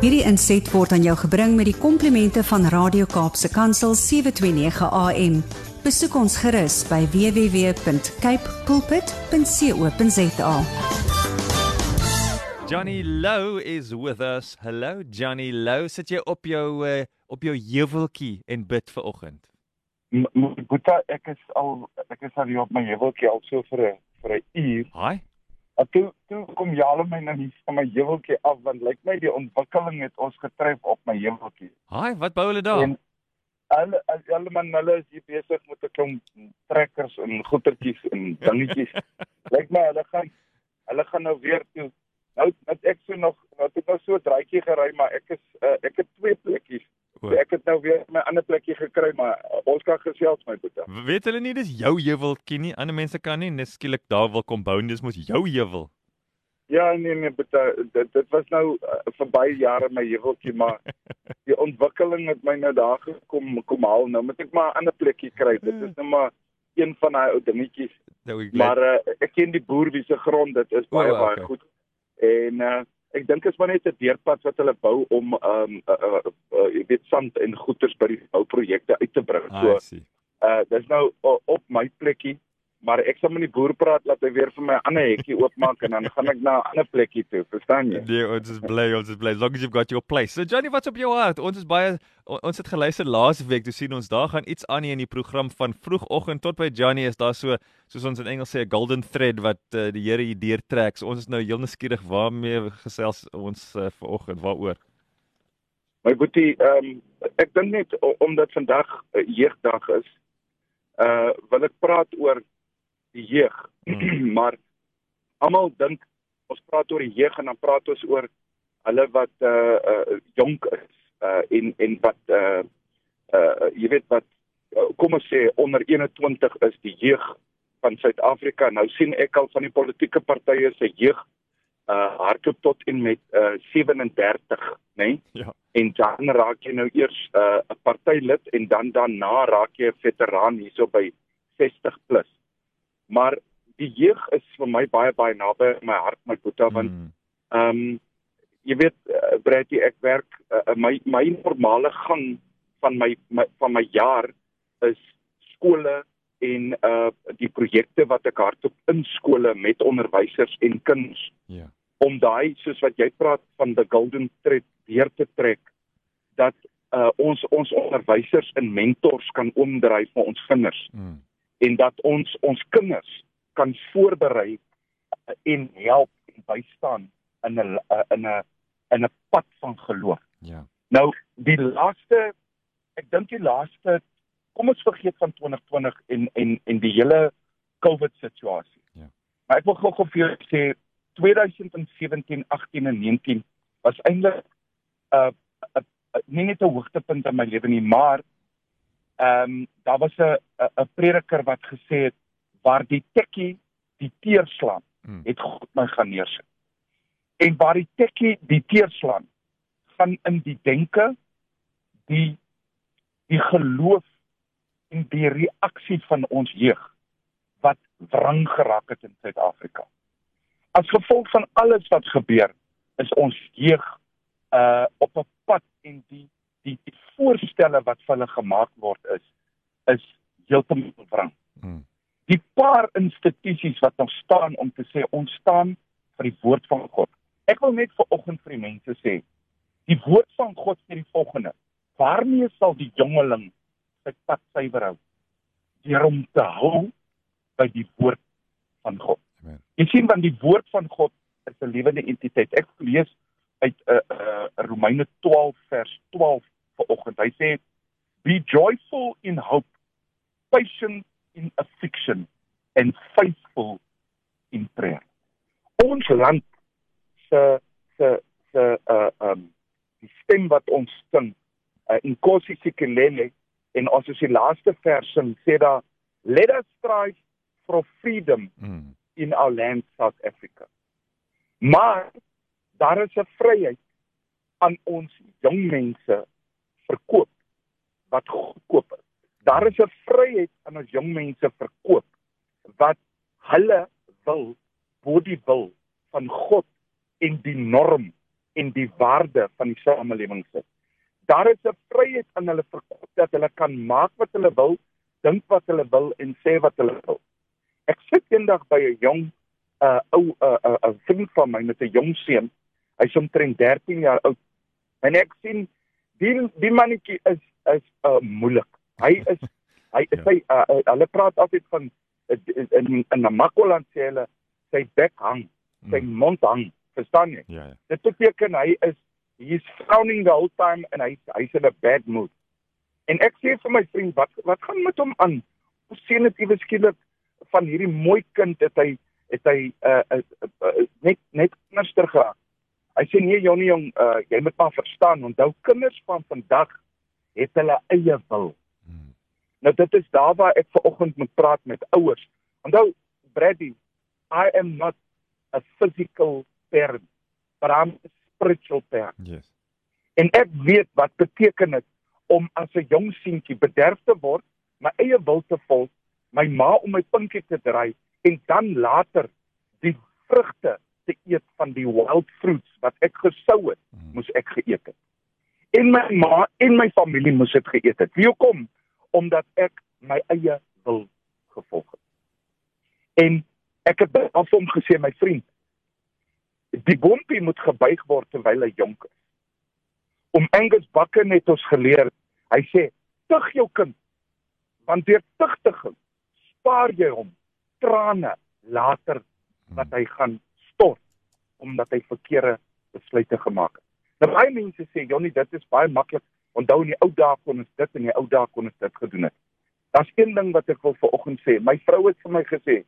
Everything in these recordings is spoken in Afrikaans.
Hierdie inset word aan jou gebring met die komplimente van Radio Kaapse Kansel 729 AM. Besoek ons gerus by www.cape pulpit.co.za. Johnny Low is with us. Hello Johnny Low. Sit jy op jou uh, op jou heuweltjie en bid vir oggend? Boeta, ek is al ek is al hier op my heuweltjie al so vir 'n vir 'n uur. Haai. En toe toe kom Jalo my nou hier van my heuweltjie af want lyk my die ontwikkeling het ons getref op my heuweltjie. Haai, wat bou hulle daar? En hulle hulle man hulle is hier besig met 'n klomp trekkers en goetertjies en dingetjies. lyk my hulle gaan hulle gaan nou weer toe. Nou het ek so nog nou het ek nou so 'n draaitjie gery maar ek is uh, ek het twee plekkies. So ek het nou weer my ander plekkie gekry maar uh, ons kan gesels my boetie. Weet hulle nie dis jou heuweltjie nie. Ander mense kan nie net skielik daar wil kom bou, dis mos jou heuwel. Ja nee nee boetie, dit dit was nou uh, vir baie jare my heuweltjie maar die ontwikkeling het my nou daar gekom kom haal nou moet ek maar 'n ander plekkie kry. Dit is nou maar een van daai ou dingetjies. Nou Maar uh, ek ken die boer wie se grond dit is baie O, baie okay. goed. En uh, ek dink is maar net 'n deurpad wat hulle bou om ehm um, uh, uh, uh, jy weet sand en goederes by die bouprojekte uit te bring. Ah, So uh dis nou uh, op my plekkie, maar ek sal met die boer praat dat hy weer vir my 'n ander hekkie oopmaak en dan gaan ek na 'n ander plekkie toe, verstaan jy? Nee, ons is bly, ons is bly. As long as you've got your place. So Johnny, wat's op jou hart? Ons is baie on- ons het geluister laas week, toe sien ons daar gaan iets aan hier in die program van vroegoggend tot by Johnny is daar so soos ons in Engels sê 'n golden thread wat uh, die Here hier deurtrek. So ons is nou heel nuuskierig waarmee gesels ons uh, vanoggend waaroor. My boetie, ehm um, ek dink net omdat vandag uh, jeugdag is, uh wil ek praat oor die jeug. Hmm. maar almal dink ons praat oor die jeug en dan praat ons oor hulle wat uh, uh jonk is uh en en wat uh uh jy weet wat uh, kom ons sê onder 21 is die jeug van Suid-Afrika. Nou sien ek al van die politieke partye se jeug uh hardloop tot en met uh 37, né? Nee? Ja. En dan raak jy nou eers 'n uh, 'n partylid en dan daarna raak jy 'n veteraan hierso by 60 plus. Maar die jeug is vir my baie baie naby aan my hart my boetie want Hmm. ehm um, jy weet uh, Bradley ek werk uh, my my normale gang van my, my van my jaar is skole en uh die projekte wat ek hardop in skole met onderwysers en kinders Ja. om daai soos wat jy praat van the golden thread weer te trek dat uh, ons ons onderwysers en mentors kan omdryf vir ons kinders Hmm. En dat ons ons kinders kan voorberei en help en bystaan in 'n in 'n in 'n pad van geloof. Ja. Nou die laaste ek dink die laaste kom ons vergeet van 2020 en en en die hele COVID situasie. Ja. Maar ek wil gou-gou vir jou sê 2017, 18 en 19 was eintlik 'n uh, uh, uh, nie net 'n hoogtepunt in my lewe nie, maar ehm um, daar was 'n 'n prediker wat gesê het waar die tekkie die teer slaan, Hmm. het God my gaan neersit. En waar die tekkie die teer slaan, gaan in die denke die die geloof en die reaksie van ons jeug wat wrang geraak het in Suid-Afrika. As gevolg van alles wat gebeur, is ons jeug uh op 'n pad en die voorstelle wat vir hulle gemaak word is is heeltemal wrang. Hmm. Die paar institusies wat nog staan om te sê ons staan vir die woord van God. Ek wil net vir oggend vir die mense sê, die woord van God sê die volgende: Waarmee sal die jongeling sy pad suiwer hou? Deur om te hou by die woord van God. Amen. Jy sien want die woord van God is 'n lewende entiteit. Ek lees uit 'n uh, uh, Romeine 12 vers 12 vanoggend. Hy sê be joyful in hope, patient in affliction and faithful in prayer. Ons land se se se uh um die stem wat ons sing uh, in Kosi Sikelele en ons die laaste vers sing sê daar let us strive for freedom Hmm. in our land South Africa. Maar daar is 'n vryheid aan ons jong mense verkoop wat goedkoop is. Daar is 'n vryheid aan ons jong mense verkoop wat hulle wil bo die wil van God en die norm en die waarde van die samelewing sit. Daar is 'n vryheid aan hulle verkoop dat hulle kan maak wat hulle wil, dink wat hulle wil en sê wat hulle wil. Ek sit eendag by 'n jong uh ou 'n uh, 'n uh, 'n vriend van my met 'n jong seun. Hy's omtrent 13 jaar oud. En ek sien die die mannetjie is is uh moeilik. Hy is hy is ja. hy uh, uh, hulle praat altyd van uh, in in 'n Makoland sê hulle sy bek hang, sy mm. mond hang. Verstaan jy? Ja, ja. Dit beteken hy is he's frowning the whole time and hy hy's in a bad mood. En ek sê vir my vriend, wat wat gaan met hom aan? Hoe sien dit iewes skielik van hierdie mooi kind het hy het hy uh, uh, uh, net net anderster geraak. Hy sê nee Jonnie jong, uh, jy moet maar verstaan, onthou kinders van vandag het hulle eie wil. Hmm. Nou dit is daar waar ek ver oggend moet praat met ouers. Onthou Brady, I am not a physical parent, but I'm a spiritual parent. Yes. En ek weet wat beteken dit om as 'n jong seentjie bederf te word, my eie wil te volg my ma om my pinkie te dry en dan later die vrugte te eet van die wild fruits wat ek gesou het, hmm. moes ek geëet het. En my ma en my familie moes dit geëet het. Wie kom omdat ek my eie wil gevolg het. En ek het af hom gesê my vriend, die boontjie moet gebuig word terwyl hy jonk is. Om Angus Bakker net ons geleer, hy sê, tug jou kind want deur tugtiging spaar jy hom trane later wat hy gaan omdat hy verkeerde besluite gemaak het. Nou baie mense sê Jonnie dit is baie maklik. Onthou in die ou dae kon ons dit en in die ou dae kon ons dit gedoen het. Daar's een ding wat ek wil vanoggend sê. My vrou het vir my gesê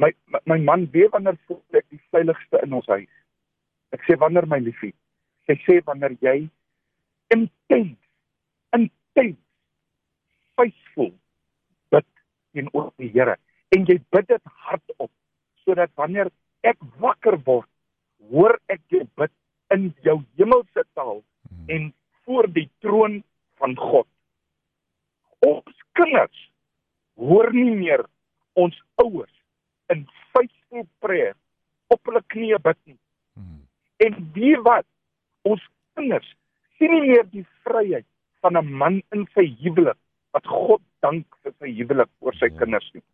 my my, my man weet wanneer voel ek die veiligste in ons huis. Ek sê wanneer my liefie. Sy sê wanneer jy intens intens faithful teenoor die Here en jy bid dit hardop sodat wanneer ek wakker word hoor ek jou bid in jou hemelse taal hmm. en voor die troon van God ons kinders hoor nie meer ons ouers in faithful prayer op hulle knieë bid nie hmm. en wie wat ons kinders sien nie meer die vryheid van 'n man in sy huwelik wat God dank vir sy huwelik oor sy ja. kinders nie.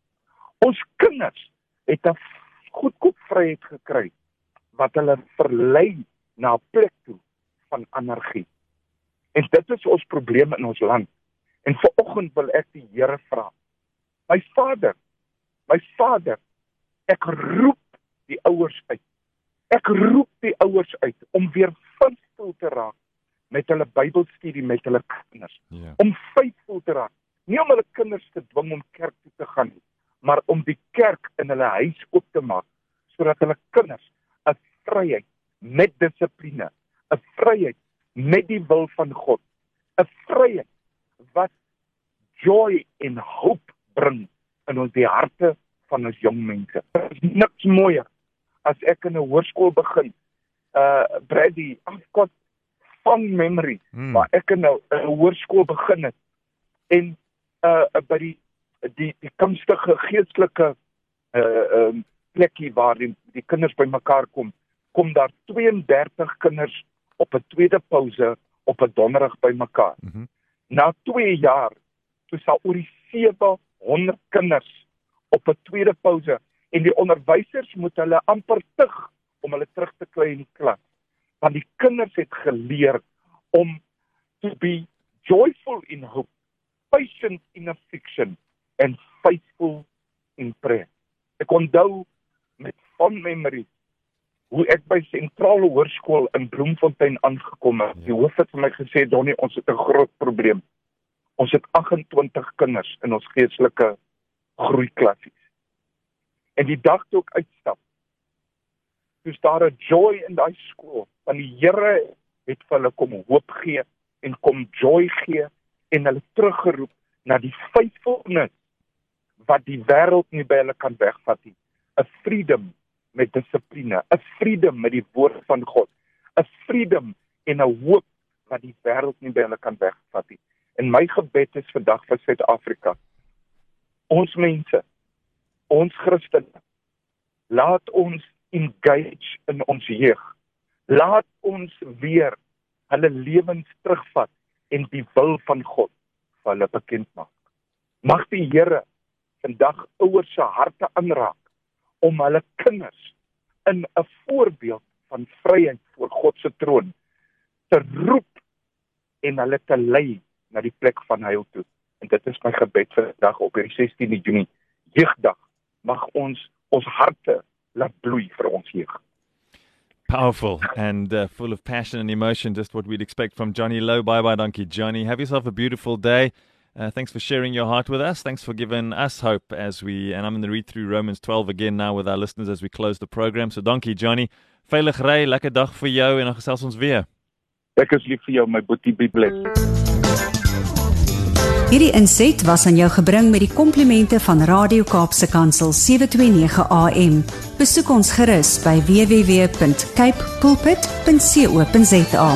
Ons kinders het 'n goedkoop vryheid gekry wat hulle verlei na 'n plek toe van anargie. En dit is ons probleem in ons land. En vir oggend wil ek die Here vra. My Vader, my Vader, ek roep die ouers uit. Ek roep die ouers uit om weer faithful te raak met hulle Bybelstudie met hulle kinders. Ja. Om faithful te raak nie om hulle kinders te dwing om kerk toe te gaan maar om die kerk in hulle huis oop te maak sodat hulle kinders 'n vryheid met dissipline, 'n vryheid met die wil van God, 'n vryheid wat joy en hoop bring in ons die harte van ons jong mense. Niks mooier as ek in 'n hoërskool begin. Uh Brady, I've got fond memories, hmm. maar ek in 'n hoërskool begin het en uh by die die die kunstige geestelike uh um plekkie waar die die kinders bymekaar kom, kom daar 32 kinders op 'n tweede pouse op 'n donderdag bymekaar. Mm -hmm. Na 2 jaar toe sal oor die 700 kinders op 'n tweede pouse en die onderwysers moet hulle amper tug om hulle terug te kry in die klas. Want die kinders het geleer om to be joyful in hope patient in affliction and faithful in prayer. Ek onthou met fond memories hoe ek by sentrale hoërskool in Bloemfontein aangekom het. Die hoof het vir my gesê, "Donnie, ons het 'n groot probleem. Ons het 28 kinders in ons geestelike groeiklassies." En die dag toe ek uitstap, toe staan daar 'n joy in daai skool, want die Here het vir hulle kom hoop gee en kom joy gee en hulle teruggeroep na die faithfulness wat die wêreld nie by hulle kan wegvat nie. 'n Freedom met dissipline, 'n freedom met die woord van God, 'n freedom en 'n hoop wat die wêreld nie by hulle kan wegvat nie. En my gebed is vandag vir Suid-Afrika. Ons mense, ons Christene, laat ons engage in ons jeug. Laat ons weer hulle lewens terugvat en die wil van God vir hulle bekend maak. Mag die Here vandag ouers se harte aanraak om hulle kinders in 'n voorbeeld van vryheid voor God se troon te roep en hulle te lei na die plek van heil toe. En dit is my gebed vir vandag op hierdie 16de Junie, jeugdag. Mag ons ons harte laat bloei vir ons jeug. Powerful and uh, full of passion and emotion, just what we'd expect from Johnny Lowe. Bye bye, Donkey Johnny. Have yourself a beautiful day. Uh, thanks for sharing your heart with us. Thanks for giving us hope as we, and I'm going to read through Romans 12 again now with our listeners as we close the program. So, Donkey Johnny, veilig ry, lekker dag vir jou en dan gesels ons weer. Ek is lief vir jou, my boetie, be blessed. Hierdie inset was aan jou gebring met die komplimente van Radio Kaapse Kansel 729 AM. Besoek ons gerus by www.cape pulpit.co.za.